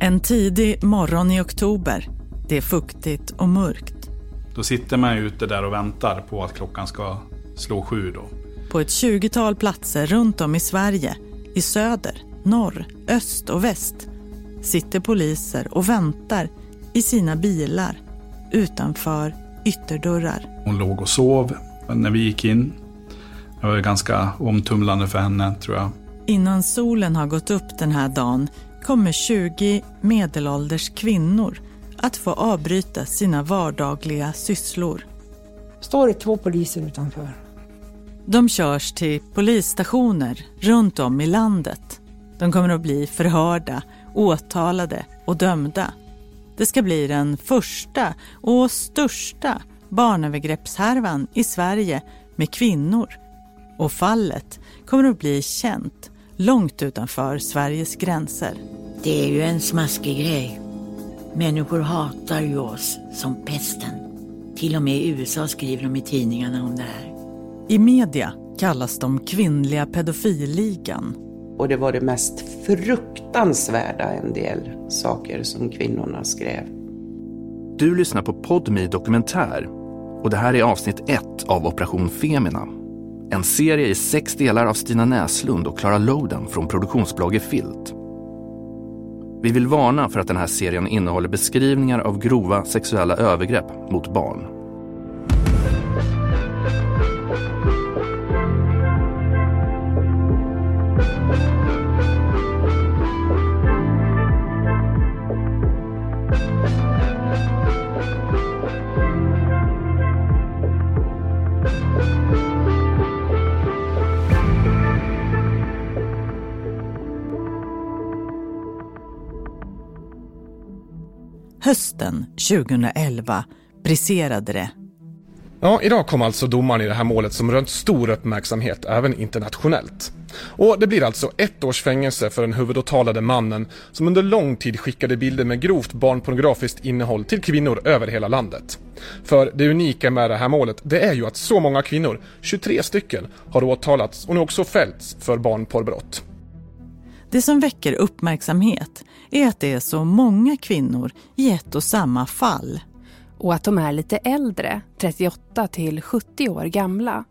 En tidig morgon i oktober. Det är fuktigt och mörkt. Då sitter man ute där och väntar på att klockan ska slå sju då. På ett 20-tal platser runt om i Sverige, i söder, norr, öst och väst, sitter poliser och väntar i sina bilar utanför ytterdörrar. Hon låg och sov när vi gick in. Det var ganska omtumlande för henne tror jag. Innan solen har gått upp den här dagen kommer 20 medelålders kvinnor att få avbryta sina vardagliga sysslor. Står det två poliser utanför. De körs till polisstationer runt om i landet. De kommer att bli förhörda, åtalade och dömda. Det ska bli den första och största barnövergreppshärvan i Sverige med kvinnor. Och fallet kommer att bli känt långt utanför Sveriges gränser. Det är ju en smaskig grej. Människor hatar ju oss som pesten. Till och med i USA skriver de i tidningarna om det här. I media kallas de kvinnliga pedofilligan. Och det var det mest fruktansvärda en del saker som kvinnorna skrev. Du lyssnar på Podmi Dokumentär och det här är avsnitt ett av Operation Femina. En serie i sex delar av Stina Näslund och Clara Loden från produktionsbolaget Filt. Vi vill varna för att den här serien innehåller beskrivningar av grova sexuella övergrepp mot barn. Hösten 2011 briserade det. Ja, idag kom alltså domaren i det här målet som rönt stor uppmärksamhet även internationellt. Och det blir alltså ett års fängelse för den huvudåtalade mannen som under lång tid skickade bilder med grovt barnpornografiskt innehåll till kvinnor över hela landet. För det unika med det här målet, det är ju att så många kvinnor, 23 stycken, har åtalats och nu också fällts för barnporrbrott. Det som väcker uppmärksamhet är att det är så många kvinnor i ett och samma fall. Och att de är lite äldre, 38 till 70 år gamla.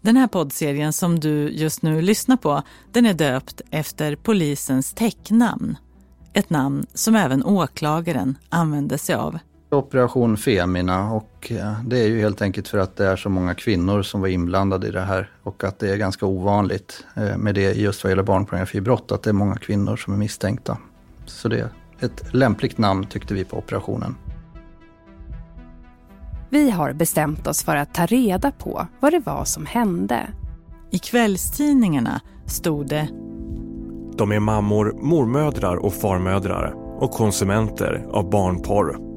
Den här poddserien som du just nu lyssnar på, den är döpt efter polisens täcknamn. Ett namn som även åklagaren använde sig av. Operation Femina och eh, det är ju helt enkelt för att det är så många kvinnor som var inblandade i det här och att det är ganska ovanligt eh, med det just vad gäller barnpornografibrott, att det är många kvinnor som är misstänkta. Så det är ett lämpligt namn tyckte vi på operationen. Vi har bestämt oss för att ta reda på vad det var som hände. I kvällstidningarna stod det De är mammor, mormödrar och farmödrar och konsumenter av barnporr.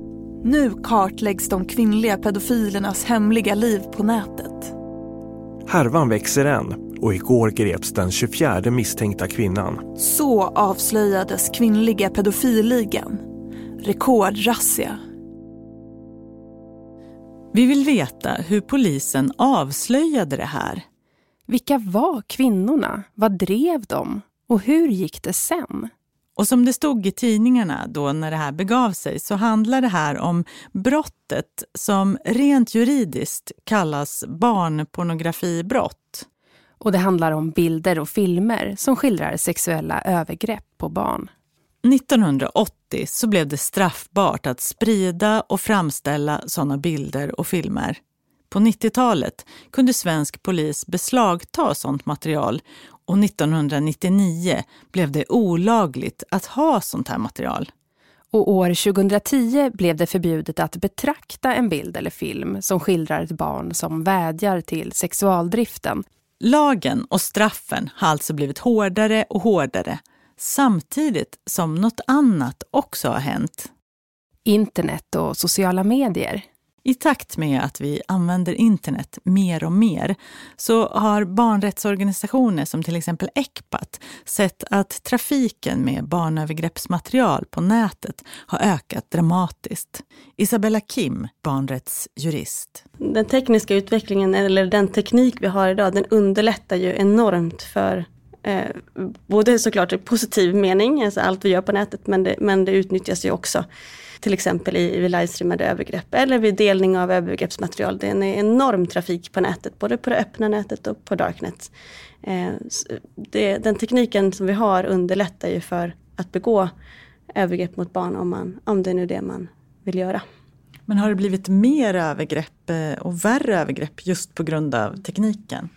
Nu kartläggs de kvinnliga pedofilernas hemliga liv på nätet. Härvan växer än och igår greps den 24 misstänkta kvinnan. Så avslöjades kvinnliga pedofilligan. Rekordrazzia. Vi vill veta hur polisen avslöjade det här. Vilka var kvinnorna? Vad drev de? Och hur gick det sen? Och som det stod i tidningarna då när det här begav sig så handlar det här om brottet som rent juridiskt kallas barnpornografibrott. Och det handlar om bilder och filmer som skildrar sexuella övergrepp på barn. 1980 så blev det straffbart att sprida och framställa sådana bilder och filmer. På 90-talet kunde svensk polis beslagta sådant material och 1999 blev det olagligt att ha sånt här material. Och år 2010 blev det förbjudet att betrakta en bild eller film som skildrar ett barn som vädjar till sexualdriften. Lagen och straffen har alltså blivit hårdare och hårdare samtidigt som något annat också har hänt. Internet och sociala medier. I takt med att vi använder internet mer och mer så har barnrättsorganisationer som till exempel ECPAT sett att trafiken med barnövergreppsmaterial på nätet har ökat dramatiskt. Isabella Kim, barnrättsjurist. Den tekniska utvecklingen, eller den teknik vi har idag, den underlättar ju enormt för eh, både såklart i positiv mening, alltså allt vi gör på nätet, men det, men det utnyttjas ju också till exempel i, vid livestreamade övergrepp eller vid delning av övergreppsmaterial. Det är en enorm trafik på nätet, både på det öppna nätet och på darknet. Eh, det, den tekniken som vi har underlättar ju för att begå övergrepp mot barn om, man, om det är nu det man vill göra. Men har det blivit mer övergrepp eh, och värre övergrepp just på grund av tekniken?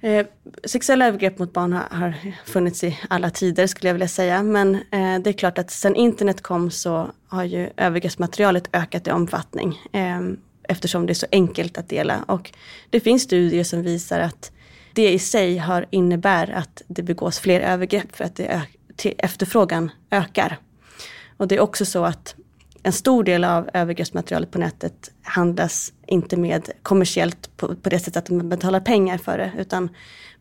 Eh, sexuella övergrepp mot barn har, har, funnits i alla tider skulle jag vilja säga. Men eh, det är klart att sedan internet kom så har ju övergreppsmaterialet ökat i omfattning. Eh, eftersom det är så enkelt att dela. Och det finns studier som visar att det i sig har, innebär att det begås fler övergrepp för att det efterfrågan ökar. Och det är också så att en stor del av övergreppsmaterialet på nätet handlas inte med kommersiellt på, på det sättet att man betalar pengar för det, utan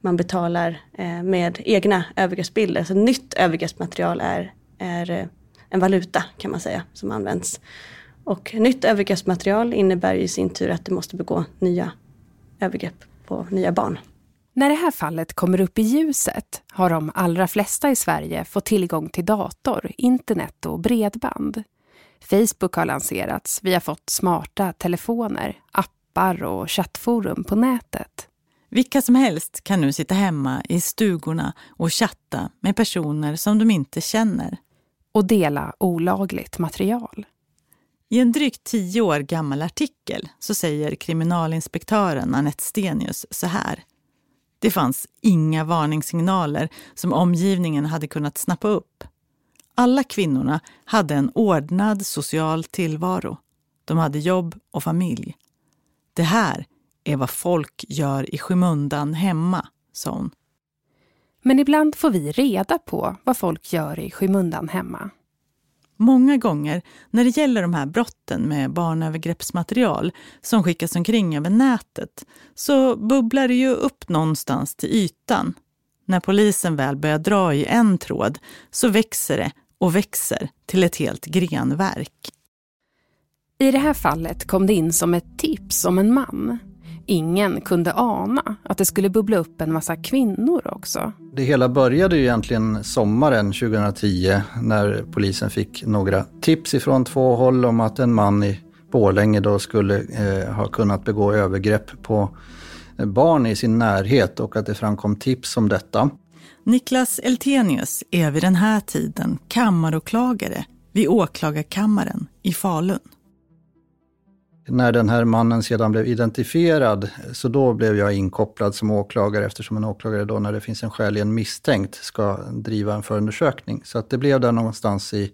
man betalar eh, med egna övergreppsbilder. Så nytt övergreppsmaterial är, är eh, en valuta kan man säga, som används. Och nytt övergreppsmaterial innebär i sin tur att du måste begå nya övergrepp på nya barn. När det här fallet kommer upp i ljuset har de allra flesta i Sverige fått tillgång till dator, internet och bredband. Facebook har lanserats, vi har fått smarta telefoner, appar och chattforum på nätet. Vilka som helst kan nu sitta hemma i stugorna och chatta med personer som de inte känner. Och dela olagligt material. I en drygt tio år gammal artikel så säger kriminalinspektören Anette Stenius så här. Det fanns inga varningssignaler som omgivningen hade kunnat snappa upp. Alla kvinnorna hade en ordnad social tillvaro. De hade jobb och familj. Det här är vad folk gör i skymundan hemma, sa hon. Men ibland får vi reda på vad folk gör i skymundan hemma. Många gånger när det gäller de här brotten med barnövergreppsmaterial som skickas omkring över nätet så bubblar det ju upp någonstans till ytan. När polisen väl börjar dra i en tråd så växer det och växer till ett helt grenverk. I det här fallet kom det in som ett tips om en man. Ingen kunde ana att det skulle bubbla upp en massa kvinnor också. Det hela började ju egentligen sommaren 2010 när polisen fick några tips ifrån två håll om att en man i Borlänge då skulle eh, ha kunnat begå övergrepp på barn i sin närhet och att det framkom tips om detta. Niklas Eltenius är vid den här tiden kammaråklagare vid åklagarkammaren i Falun. När den här mannen sedan blev identifierad, så då blev jag inkopplad som åklagare eftersom en åklagare då när det finns en skäligen misstänkt ska driva en förundersökning. Så att det blev där någonstans i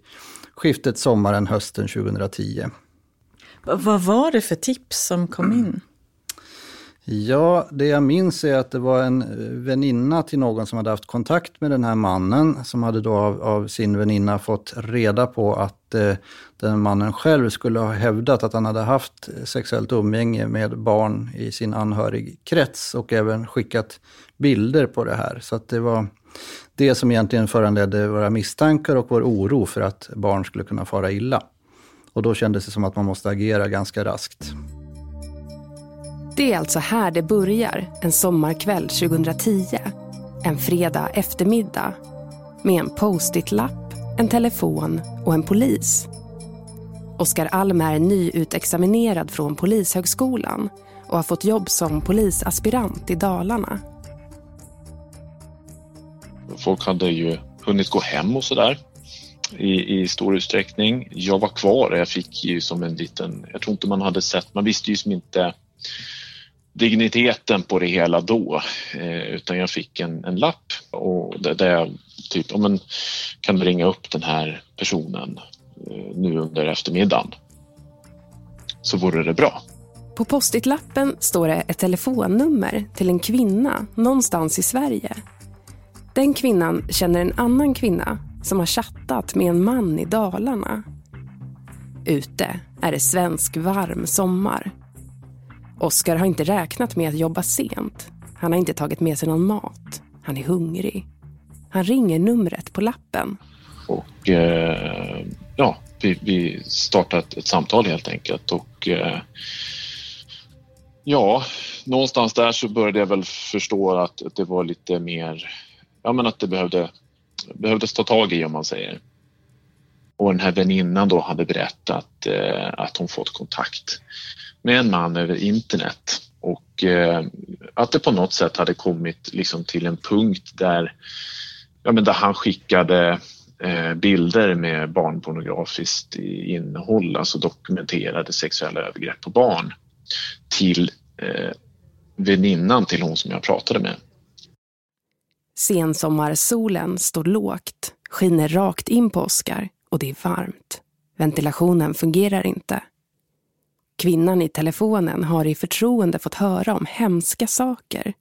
skiftet sommaren, hösten 2010. Vad var det för tips som kom in? Ja, det jag minns är att det var en eh, väninna till någon som hade haft kontakt med den här mannen, som hade då av, av sin väninna fått reda på att eh, den mannen själv skulle ha hävdat att han hade haft eh, sexuellt umgänge med barn i sin anhörigkrets och även skickat bilder på det här. Så att det var det som egentligen föranledde våra misstankar och vår oro för att barn skulle kunna fara illa. Och då kändes det som att man måste agera ganska raskt. Det är alltså här det börjar, en sommarkväll 2010. En fredag eftermiddag. Med en post-it-lapp, en telefon och en polis. Oskar Alm är nyutexaminerad från Polishögskolan och har fått jobb som polisaspirant i Dalarna. Folk hade ju hunnit gå hem och sådär i, i stor utsträckning. Jag var kvar och jag fick ju som en liten, jag tror inte man hade sett, man visste ju som inte digniteten på det hela då eh, utan jag fick en, en lapp och där jag typ, ja, men, kan du ringa upp den här personen eh, nu under eftermiddagen så vore det bra. På postitlappen står det ett telefonnummer till en kvinna någonstans i Sverige. Den kvinnan känner en annan kvinna som har chattat med en man i Dalarna. Ute är det svensk varm sommar Oskar har inte räknat med att jobba sent. Han har inte tagit med sig någon mat. Han är hungrig. Han ringer numret på lappen. Och eh, ja, vi, vi startar ett, ett, samtal helt enkelt. Och eh, ja, någonstans där så började jag väl förstå att det var lite mer ja, men att det behövde, behövdes ta tag i om man säger. Och den här väninnan då hade berättat eh, att hon fått kontakt med en man över internet och eh, att det på något sätt hade kommit liksom till en punkt där, ja, men där han skickade eh, bilder med barnpornografiskt innehåll, alltså dokumenterade sexuella övergrepp på barn till eh, väninnan till hon som jag pratade med. Sensommarsolen står lågt, skiner rakt in på Oskar och det är varmt. Ventilationen fungerar inte. Kvinnan i telefonen har i förtroende fått höra om hemska saker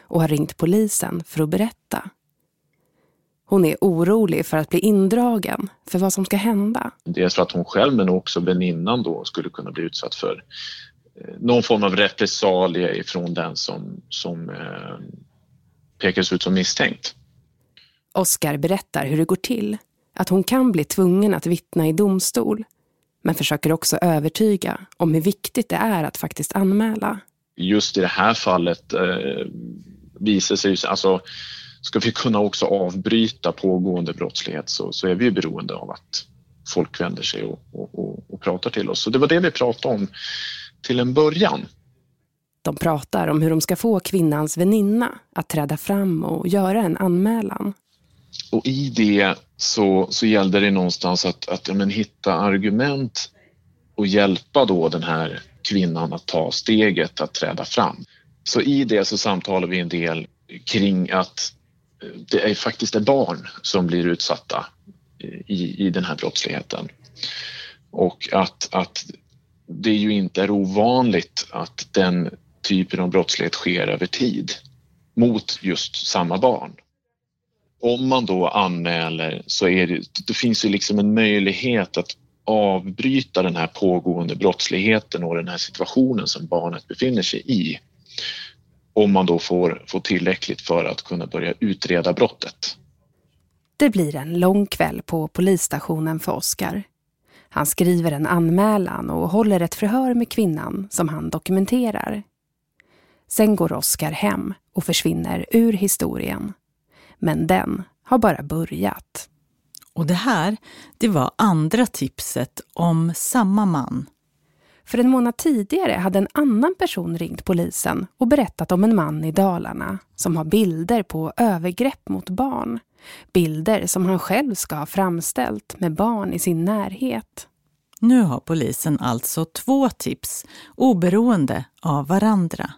och har ringt polisen för att berätta. Hon är orolig för att bli indragen, för vad som ska hända. Dels för att hon själv men också väninnan då skulle kunna bli utsatt för eh, någon form av repressalie ifrån den som, som eh, pekas ut som misstänkt. Oskar berättar hur det går till. Att hon kan bli tvungen att vittna i domstol. Men försöker också övertyga om hur viktigt det är att faktiskt anmäla. Just i det här fallet eh, visar sig alltså ska vi kunna också avbryta pågående brottslighet så, så är vi beroende av att folk vänder sig och, och, och, och pratar till oss. Så det var det vi pratade om till en början. De pratar om hur de ska få kvinnans väninna att träda fram och göra en anmälan. Och i det så, så gällde det någonstans att, att ja, men, hitta argument och hjälpa då den här kvinnan att ta steget att träda fram. Så i det så samtalar vi en del kring att eh, det är faktiskt är barn som blir utsatta i, i den här brottsligheten. Och att, att det ju inte är ovanligt att den typen av brottslighet sker över tid mot just samma barn. Om man då anmäler så är det, det finns ju liksom en möjlighet att avbryta den här pågående brottsligheten och den här situationen som barnet befinner sig i. Om man då får, får tillräckligt för att kunna börja utreda brottet. Det blir en lång kväll på polisstationen för Oskar. Han skriver en anmälan och håller ett förhör med kvinnan som han dokumenterar. Sen går Oskar hem och försvinner ur historien. Men den har bara börjat. Och det här, det var andra tipset om samma man. För en månad tidigare hade en annan person ringt polisen och berättat om en man i Dalarna som har bilder på övergrepp mot barn. Bilder som han själv ska ha framställt med barn i sin närhet. Nu har polisen alltså två tips, oberoende av varandra.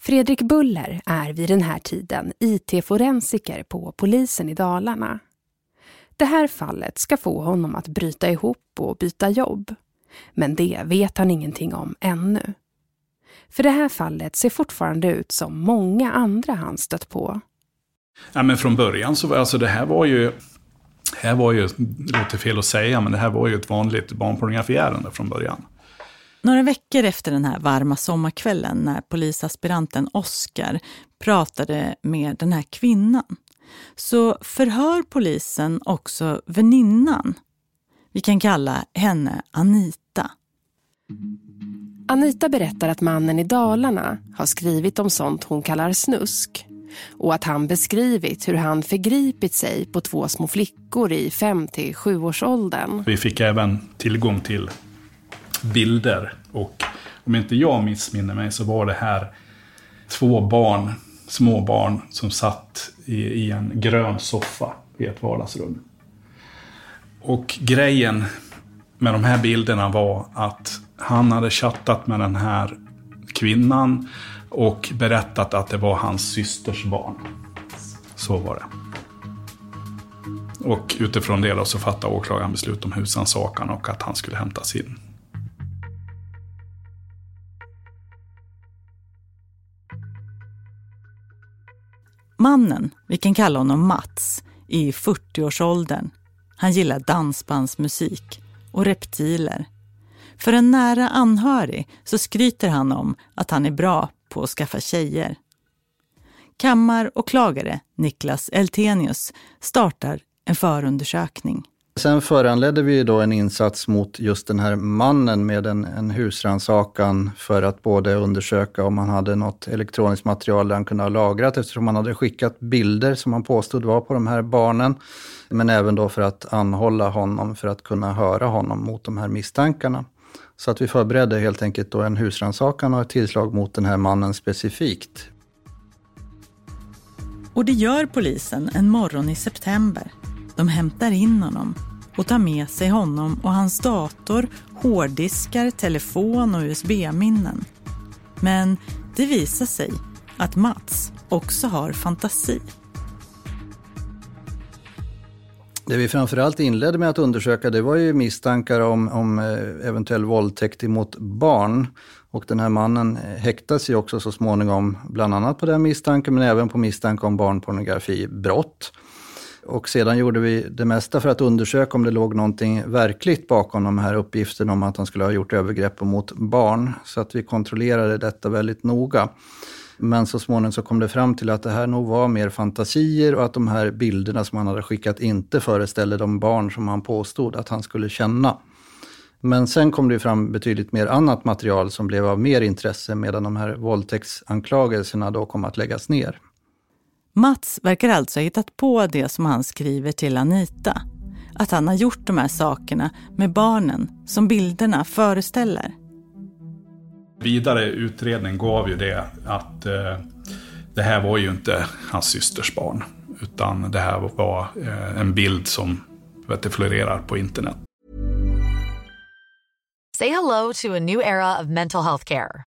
Fredrik Buller är vid den här tiden IT-forensiker på polisen i Dalarna. Det här fallet ska få honom att bryta ihop och byta jobb. Men det vet han ingenting om ännu. För det här fallet ser fortfarande ut som många andra han stött på. Ja, men från början så var alltså det här var ju, här var ju, det låter fel att säga, men det här var ju ett vanligt barnpornografiärende från början. Några veckor efter den här varma sommarkvällen när polisaspiranten Oskar pratade med den här kvinnan så förhör polisen också väninnan. Vi kan kalla henne Anita. Anita berättar att mannen i Dalarna har skrivit om sånt hon kallar snusk och att han beskrivit hur han förgripit sig på två små flickor i 5-7 års åldern. Vi fick även tillgång till bilder och om inte jag missminner mig så var det här två barn, små barn som satt i, i en grön soffa i ett vardagsrum. Och grejen med de här bilderna var att han hade chattat med den här kvinnan och berättat att det var hans systers barn. Så var det. Och utifrån det då så fattade åklagaren beslut om husrannsakan och att han skulle hämtas in. Mannen, vi kan kalla honom Mats, är i 40-årsåldern. Han gillar dansbandsmusik och reptiler. För en nära anhörig så skryter han om att han är bra på att skaffa tjejer. Kammaråklagare Niklas Eltenius startar en förundersökning. Sen föranledde vi då en insats mot just den här mannen med en, en husrannsakan för att både undersöka om han hade något elektroniskt material där han kunde ha lagrat eftersom han hade skickat bilder som han påstod var på de här barnen. Men även då för att anhålla honom för att kunna höra honom mot de här misstankarna. Så att vi förberedde helt enkelt då en husrannsakan och ett tillslag mot den här mannen specifikt. Och det gör polisen en morgon i september. De hämtar in honom och tar med sig honom och hans dator, hårddiskar, telefon och USB-minnen. Men det visar sig att Mats också har fantasi. Det vi framförallt inledde med att undersöka det var ju misstankar om, om eh, eventuell våldtäkt emot barn. Och den här mannen eh, häktas ju också så småningom, bland annat på den misstanken, men även på misstanke om barnpornografibrott. Och sedan gjorde vi det mesta för att undersöka om det låg någonting verkligt bakom de här uppgifterna om att han skulle ha gjort övergrepp mot barn. Så att vi kontrollerade detta väldigt noga. Men så småningom så kom det fram till att det här nog var mer fantasier och att de här bilderna som han hade skickat inte föreställde de barn som han påstod att han skulle känna. Men sen kom det fram betydligt mer annat material som blev av mer intresse medan de här våldtäktsanklagelserna då kom att läggas ner. Mats verkar alltså ha hittat på det som han skriver till Anita. Att han har gjort de här sakerna med barnen som bilderna föreställer. Vidare utredning gav ju det att eh, det här var ju inte hans systers barn. Utan det här var eh, en bild som vet, florerar på internet. Say hello to a new era of mental health care.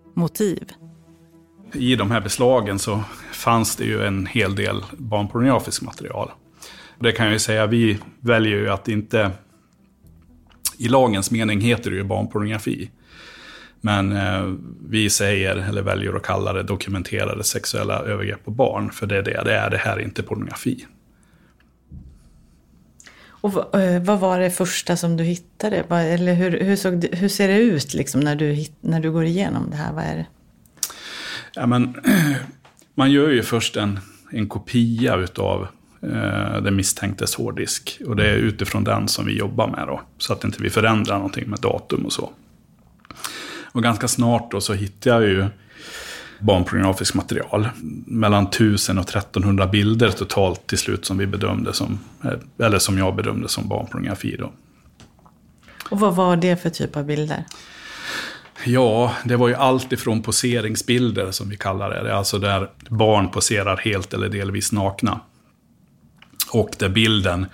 motiv. I de här beslagen så fanns det ju en hel del barnpornografiskt material. Det kan jag ju säga, vi väljer ju att inte... I lagens mening heter det ju barnpornografi. Men eh, vi säger, eller väljer att kalla det dokumenterade sexuella övergrepp på barn. För det är det det är, det här är inte pornografi. Och eh, vad var det första som du hittade? Eller hur, hur, såg hur ser det ut liksom när, du, när du går igenom det här? Vad är det? Ja, men, man gör ju först en, en kopia utav eh, den misstänktes hårddisk. Och det är utifrån den som vi jobbar med då. Så att inte vi förändrar någonting med datum och så. Och ganska snart då så hittade jag ju barnpornografiskt material. Mellan 1000 och 1300 bilder totalt till slut som vi bedömde som, eh, eller som jag bedömde som barnpornografi då. Och vad var det för typ av bilder? Ja, det var ju allt ifrån poseringsbilder som vi kallar det. Alltså där barn poserar helt eller delvis nakna. Och där bilden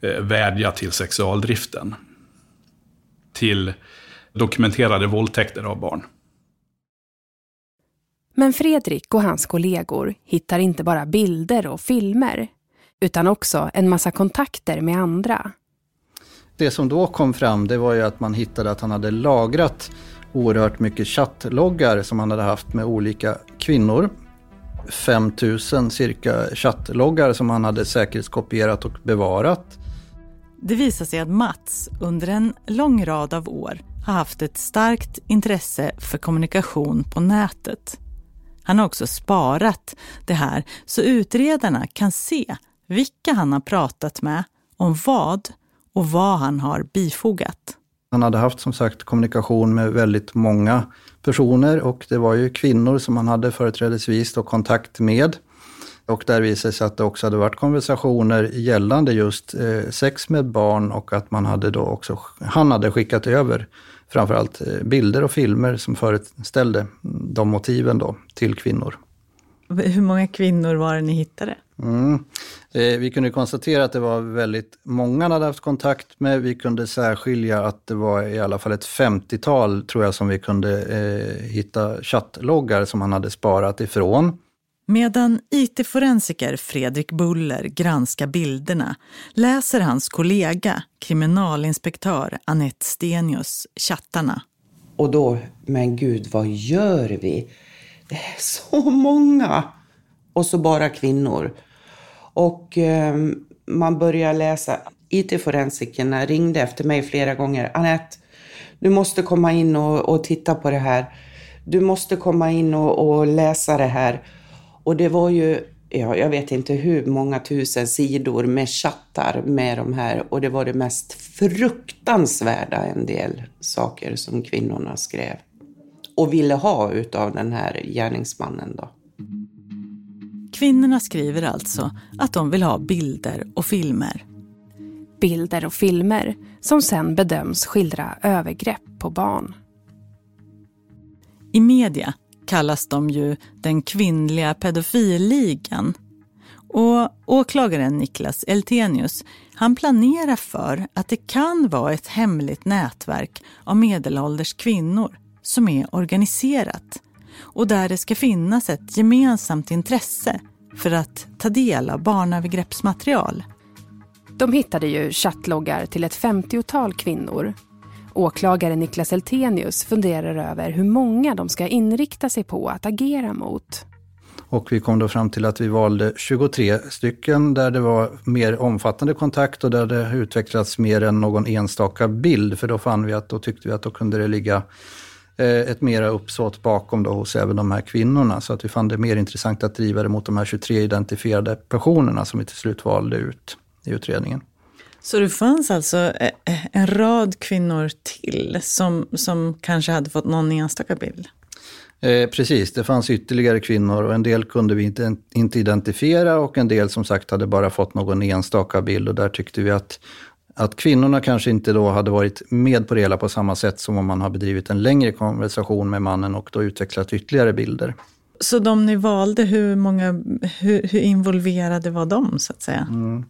eh, vädjar till sexualdriften. Till dokumenterade våldtäkter av barn. Men Fredrik och hans kollegor hittar inte bara bilder och filmer utan också en massa kontakter med andra. Det som då kom fram det var ju att man hittade att han hade lagrat oerhört mycket chattloggar som han hade haft med olika kvinnor. 5000 cirka chattloggar som han hade säkerhetskopierat och bevarat. Det visar sig att Mats under en lång rad av år har haft ett starkt intresse för kommunikation på nätet. Han har också sparat det här så utredarna kan se vilka han har pratat med, om vad och vad han har bifogat. Han hade haft som sagt kommunikation med väldigt många personer och det var ju kvinnor som han hade företrädesvis då kontakt med. Och där visade det sig att det också hade varit konversationer gällande just eh, sex med barn och att man hade då också, han hade skickat över framförallt eh, bilder och filmer som föreställde de motiven då till kvinnor. Hur många kvinnor var det ni hittade? Mm. Eh, vi kunde konstatera att det var väldigt många han hade haft kontakt med. Vi kunde särskilja att det var i alla fall ett 50-tal, tror jag, som vi kunde eh, hitta chattloggar som han hade sparat ifrån. Medan IT-forensiker Fredrik Buller granskar bilderna läser hans kollega, kriminalinspektör Annette Stenius, chattarna. Och då, men gud, vad gör vi? Det är så många! Och så bara kvinnor. Och eh, man börjar läsa. IT-forensikerna ringde efter mig flera gånger. Annette, du måste komma in och, och titta på det här. Du måste komma in och, och läsa det här. Och det var ju, ja, jag vet inte hur många tusen sidor med chattar med de här. Och det var det mest fruktansvärda en del saker som kvinnorna skrev. Och ville ha utav den här gärningsmannen då. Kvinnorna skriver alltså att de vill ha bilder och filmer. Bilder och filmer som sen bedöms skildra övergrepp på barn. I media kallas de ju den kvinnliga pedofilligan. Och åklagaren Niklas Eltenius, han planerar för att det kan vara ett hemligt nätverk av medelålders kvinnor som är organiserat och där det ska finnas ett gemensamt intresse för att ta del av barnövergreppsmaterial. De hittade ju chattloggar till ett 50-tal kvinnor. Åklagare Niklas Eltenius funderar över hur många de ska inrikta sig på att agera mot. Och vi kom då fram till att vi valde 23 stycken där det var mer omfattande kontakt och där det utvecklats mer än någon enstaka bild. För då fann vi att då tyckte vi att då kunde det ligga eh, ett mera uppsåt bakom då hos även de här kvinnorna. Så att vi fann det mer intressant att driva det mot de här 23 identifierade personerna som vi till slut valde ut i utredningen. Så det fanns alltså eh, eh, en rad kvinnor till som, som kanske hade fått någon enstaka bild? Eh, precis, det fanns ytterligare kvinnor och en del kunde vi inte, inte identifiera och en del som sagt hade bara fått någon enstaka bild och där tyckte vi att att kvinnorna kanske inte då hade varit med på det hela på samma sätt som om man har bedrivit en längre konversation med mannen och då utvecklat ytterligare bilder. Så de ni valde, hur, många, hur, hur involverade var de så att säga? Mm.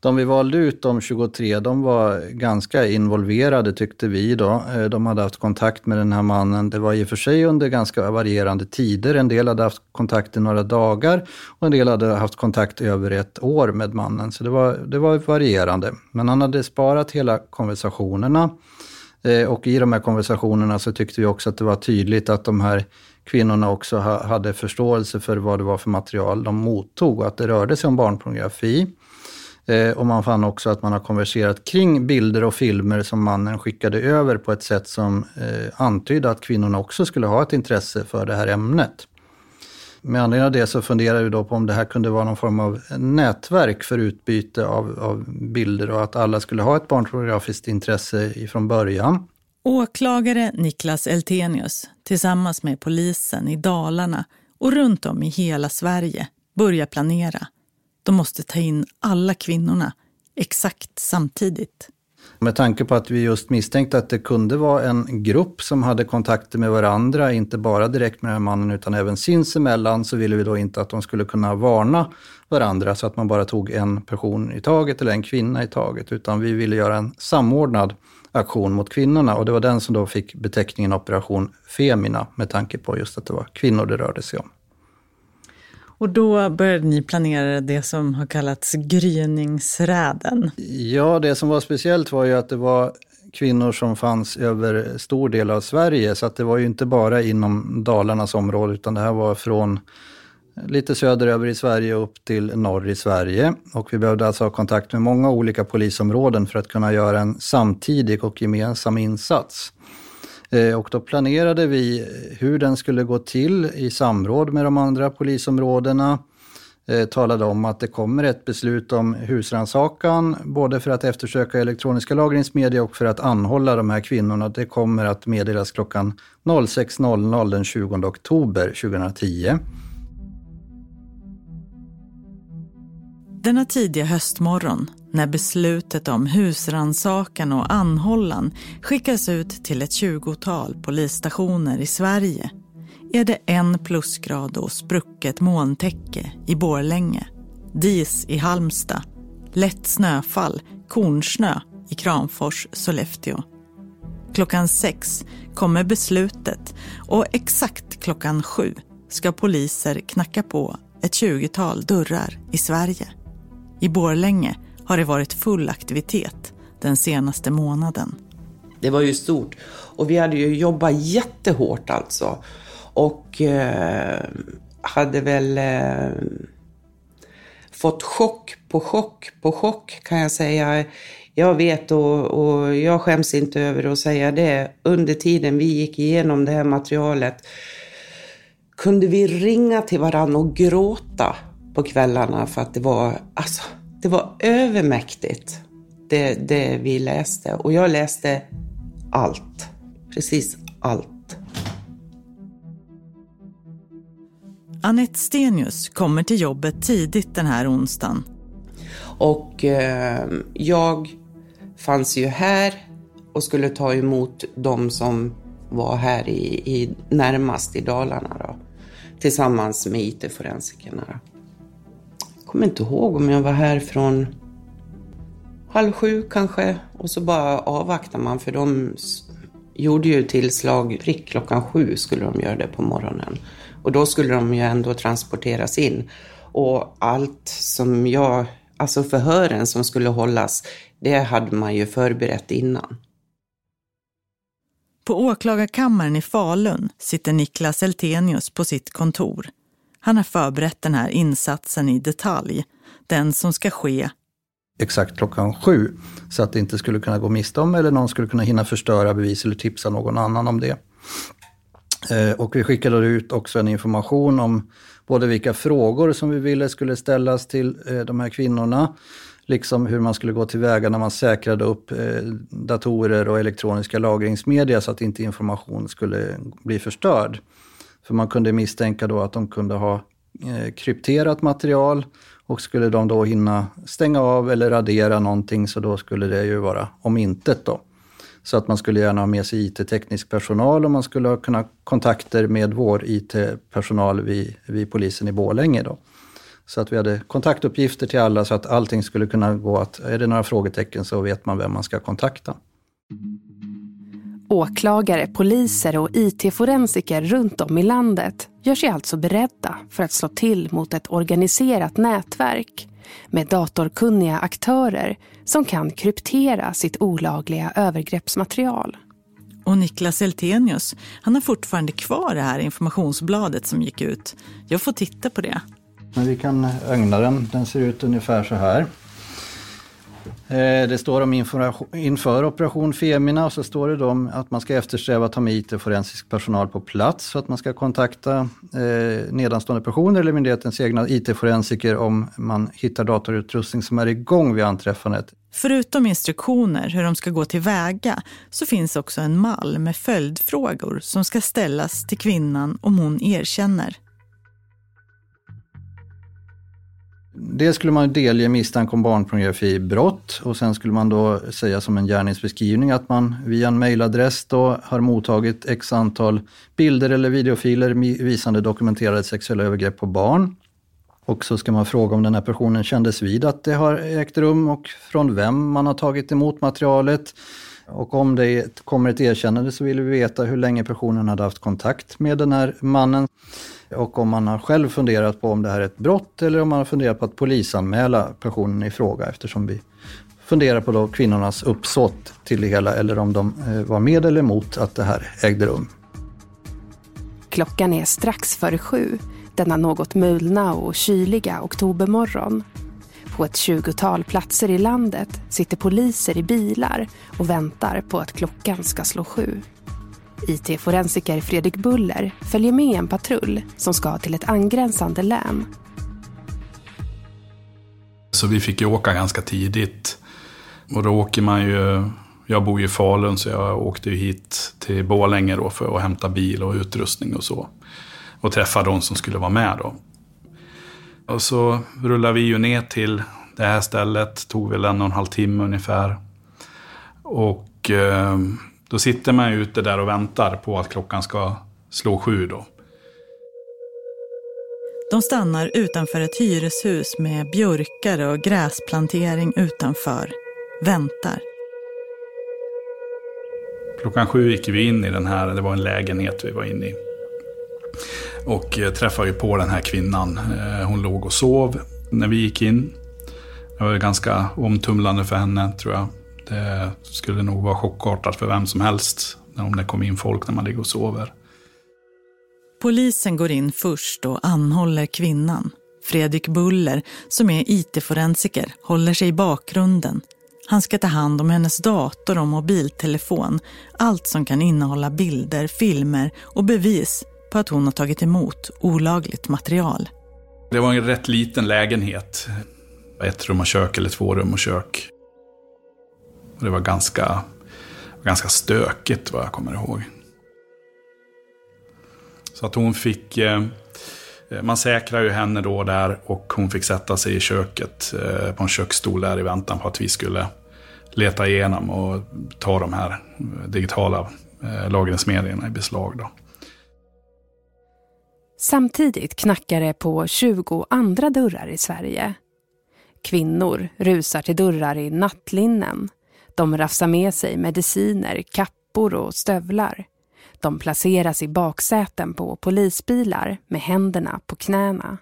De vi valde ut, de 23, de var ganska involverade tyckte vi då. Eh, de hade haft kontakt med den här mannen. Det var i och för sig under ganska varierande tider. En del hade haft kontakt i några dagar och en del hade haft kontakt över ett år med mannen. Så det var, det var varierande. Men han hade sparat hela konversationerna. Eh, och i de här konversationerna så tyckte vi också att det var tydligt att de här kvinnorna också hade förståelse för vad det var för material de mottog och att det rörde sig om barnpornografi. Eh, och man fann också att man har konverserat kring bilder och filmer som mannen skickade över på ett sätt som eh, antydde att kvinnorna också skulle ha ett intresse för det här ämnet. Med anledning av det så funderar vi då på om det här kunde vara någon form av nätverk för utbyte av, av bilder och att alla skulle ha ett barnpornografiskt intresse från början. Åklagare Niklas Eltenius tillsammans med polisen i Dalarna och runt om i hela Sverige börja planera. De måste ta in alla kvinnorna exakt samtidigt. Med tanke på att vi just misstänkte att det kunde vara en grupp som hade kontakter med varandra, inte bara direkt med den här mannen utan även sinsemellan, så ville vi då inte att de skulle kunna varna varandra så att man bara tog en person i taget eller en kvinna i taget, utan vi ville göra en samordnad aktion mot kvinnorna och det var den som då fick beteckningen Operation Femina med tanke på just att det var kvinnor det rörde sig om. Och då började ni planera det som har kallats gryningsräden. Ja, det som var speciellt var ju att det var kvinnor som fanns över stor del av Sverige. Så att det var ju inte bara inom Dalarnas område, utan det här var från lite söderöver i Sverige och upp till norr i Sverige. Och vi behövde alltså ha kontakt med många olika polisområden för att kunna göra en samtidig och gemensam insats. Eh, och då planerade vi hur den skulle gå till i samråd med de andra polisområdena. Eh, talade om att det kommer ett beslut om husrannsakan, både för att eftersöka elektroniska lagringsmedia och för att anhålla de här kvinnorna. Det kommer att meddelas klockan 06.00 den 20 oktober 2010. Denna tidiga höstmorgon, när beslutet om husransakan och anhållan skickas ut till ett tjugotal polisstationer i Sverige, är det en plusgrad och sprucket molntäcke i Borlänge, dis i Halmstad, lätt snöfall, kornsnö i Kramfors, Sollefteå. Klockan sex kommer beslutet och exakt klockan sju ska poliser knacka på ett tjugotal dörrar i Sverige. I Borlänge har det varit full aktivitet den senaste månaden. Det var ju stort. Och vi hade ju jobbat jättehårt alltså. Och eh, hade väl eh, fått chock på chock på chock kan jag säga. Jag vet och, och jag skäms inte över att säga det. Under tiden vi gick igenom det här materialet kunde vi ringa till varandra och gråta på kvällarna för att det var, alltså, det var övermäktigt det, det vi läste. Och jag läste allt. Precis allt. Anette Stenius kommer till jobbet tidigt den här onsdagen. Och eh, jag fanns ju här och skulle ta emot de som var här i, i närmast i Dalarna då, tillsammans med IT-forensikerna. Jag kommer inte ihåg om jag var här från halv sju kanske och så bara avvaktar man för de gjorde ju tillslag prick klockan sju skulle de göra det på morgonen. Och då skulle de ju ändå transporteras in. Och allt som jag, alltså förhören som skulle hållas, det hade man ju förberett innan. På åklagarkammaren i Falun sitter Niklas Eltenius på sitt kontor. Han har förberett den här insatsen i detalj. Den som ska ske exakt klockan sju. Så att det inte skulle kunna gå miste om eller någon skulle kunna hinna förstöra bevis eller tipsa någon annan om det. Eh, och vi skickade ut också en information om både vilka frågor som vi ville skulle ställas till eh, de här kvinnorna, liksom hur man skulle gå tillväga när man säkrade upp eh, datorer och elektroniska lagringsmedia så att inte information skulle bli förstörd. För man kunde misstänka då att de kunde ha eh, krypterat material och skulle de då hinna stänga av eller radera någonting så då skulle det ju vara om intet då. Så att man skulle gärna ha med sig IT-teknisk personal och man skulle ha kunna kontakter med vår IT-personal vid, vid polisen i Bålänge då. Så att vi hade kontaktuppgifter till alla så att allting skulle kunna gå att, är det några frågetecken så vet man vem man ska kontakta. Åklagare, poliser och IT-forensiker runt om i landet gör sig alltså beredda för att slå till mot ett organiserat nätverk med datorkunniga aktörer som kan kryptera sitt olagliga övergreppsmaterial. Och Niklas Eltenius, han har fortfarande kvar det här informationsbladet som gick ut. Jag får titta på det. Men vi kan ögna den. Den ser ut ungefär så här. Eh, det står om inför operation Femina och så står det om att man ska eftersträva att ha med IT-forensisk personal på plats så att man ska kontakta eh, nedanstående personer eller myndighetens egna IT-forensiker om man hittar datorutrustning som är igång vid anträffandet. Förutom instruktioner hur de ska gå tillväga så finns också en mall med följdfrågor som ska ställas till kvinnan om hon erkänner. Dels skulle man delge misstanke om barnpornografibrott och sen skulle man då säga som en gärningsbeskrivning att man via en mejladress då har mottagit x antal bilder eller videofiler visande dokumenterade sexuella övergrepp på barn. Och så ska man fråga om den här personen kändes vid att det har ägt rum och från vem man har tagit emot materialet. Och om det kommer ett erkännande så vill vi veta hur länge personen hade haft kontakt med den här mannen. Och om man har själv funderat på om det här är ett brott eller om man har funderat på att polisanmäla personen i fråga eftersom vi funderar på då kvinnornas uppsåt till det hela eller om de eh, var med eller emot att det här ägde rum. Klockan är strax före sju denna något mulna och kyliga oktobermorgon. På ett tjugotal platser i landet sitter poliser i bilar och väntar på att klockan ska slå sju. IT-forensiker Fredrik Buller följer med en patrull som ska till ett angränsande län. Så vi fick ju åka ganska tidigt. Och då åker man ju, jag bor ju i Falun så jag åkte ju hit till Borlänge då för att hämta bil och utrustning och så. Och träffa de som skulle vara med då. Och så rullade vi ju ner till det här stället, tog väl en och en halv timme ungefär. Och eh, då sitter man ute där och väntar på att klockan ska slå sju då. De stannar utanför ett hyreshus med björkar och gräsplantering utanför. Väntar. Klockan sju gick vi in i den här, det var en lägenhet vi var inne i. Och eh, träffade ju på den här kvinnan. Eh, hon låg och sov när vi gick in. Det var ganska omtumlande för henne tror jag. Det skulle nog vara chockartat för vem som helst om det kom in folk när man ligger och sover. Polisen går in först och anhåller kvinnan. Fredrik Buller, som är IT-forensiker, håller sig i bakgrunden. Han ska ta hand om hennes dator och mobiltelefon. Allt som kan innehålla bilder, filmer och bevis på att hon har tagit emot olagligt material. Det var en rätt liten lägenhet. Ett rum och kök eller två rum och kök. det var ganska, ganska stökigt vad jag kommer ihåg. Så att hon fick... Eh, man säkrar ju henne då där och hon fick sätta sig i köket eh, på en köksstol där i väntan på att vi skulle leta igenom och ta de här digitala eh, lagringsmedierna i beslag. Då. Samtidigt knackar det på 20 andra dörrar i Sverige. Kvinnor rusar till dörrar i nattlinnen. De rafsar med sig mediciner, kappor och stövlar. De placeras i baksäten på polisbilar med händerna på knäna.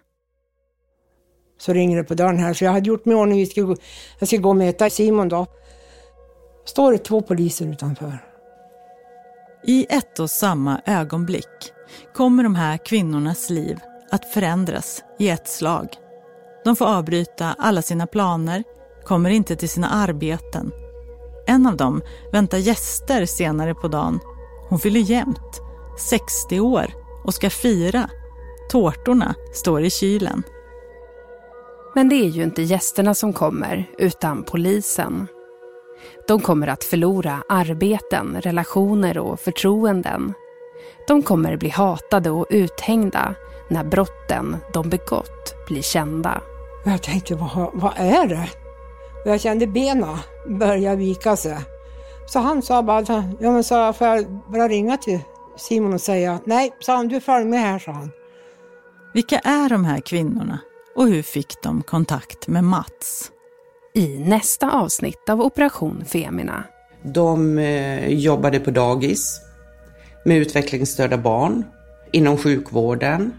Så ringer det på dörren här, så jag hade gjort mig ordning. Vi skulle, jag ska gå och möta Simon då. Står det två poliser utanför. I ett och samma ögonblick kommer de här kvinnornas liv att förändras i ett slag. De får avbryta alla sina planer, kommer inte till sina arbeten. En av dem väntar gäster senare på dagen hon fyller jämnt, 60 år och ska fira. Tårtorna står i kylen. Men det är ju inte gästerna som kommer, utan polisen. De kommer att förlora arbeten, relationer och förtroenden. De kommer bli hatade och uthängda när brotten de begått blir kända. Jag tänkte, vad, vad är det? jag kände benen börja vika sig. Så han sa bara, ja men så får jag bara ringa till Simon och säga, nej, sa han, du följ med här, sa han. Vilka är de här kvinnorna och hur fick de kontakt med Mats? I nästa avsnitt av Operation Femina. De eh, jobbade på dagis med utvecklingsstörda barn, inom sjukvården,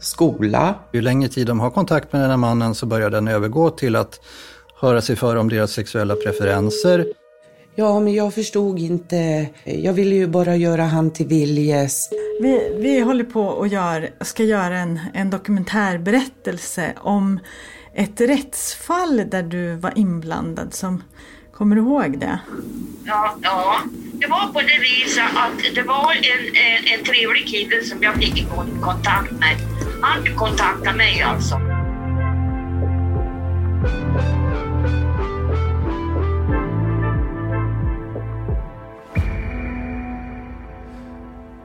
skola. Ju längre tid de har kontakt med den här mannen så börjar den övergå till att höra sig för om deras sexuella preferenser. Ja, men jag förstod inte. Jag ville ju bara göra han till viljes. Vi, vi håller på och gör, ska göra en, en dokumentärberättelse om ett rättsfall där du var inblandad. Som, kommer du ihåg det? Ja, ja, det var på det viset att det var en, en, en trevlig kille som jag fick kontakt med. Han kontaktade mig alltså.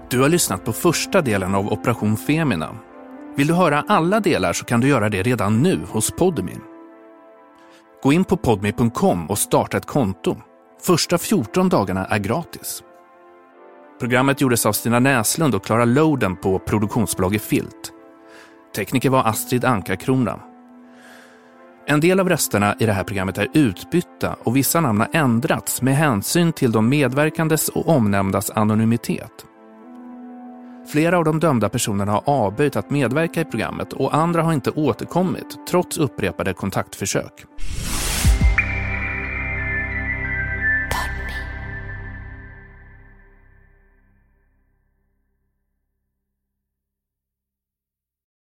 Du har lyssnat på första delen av Operation Femina. Vill du höra alla delar så kan du göra det redan nu hos Podmi. Gå in på podmi.com och starta ett konto. Första 14 dagarna är gratis. Programmet gjordes av Stina Näslund och Klara Loden på produktionsbolaget Filt. Tekniker var Astrid Ankarkrona. En del av rösterna i det här programmet är utbytta och vissa namn har ändrats med hänsyn till de medverkandes och omnämndas anonymitet. Flera av de dömda personerna har avböjt att medverka i programmet och andra har inte återkommit trots upprepade kontaktförsök.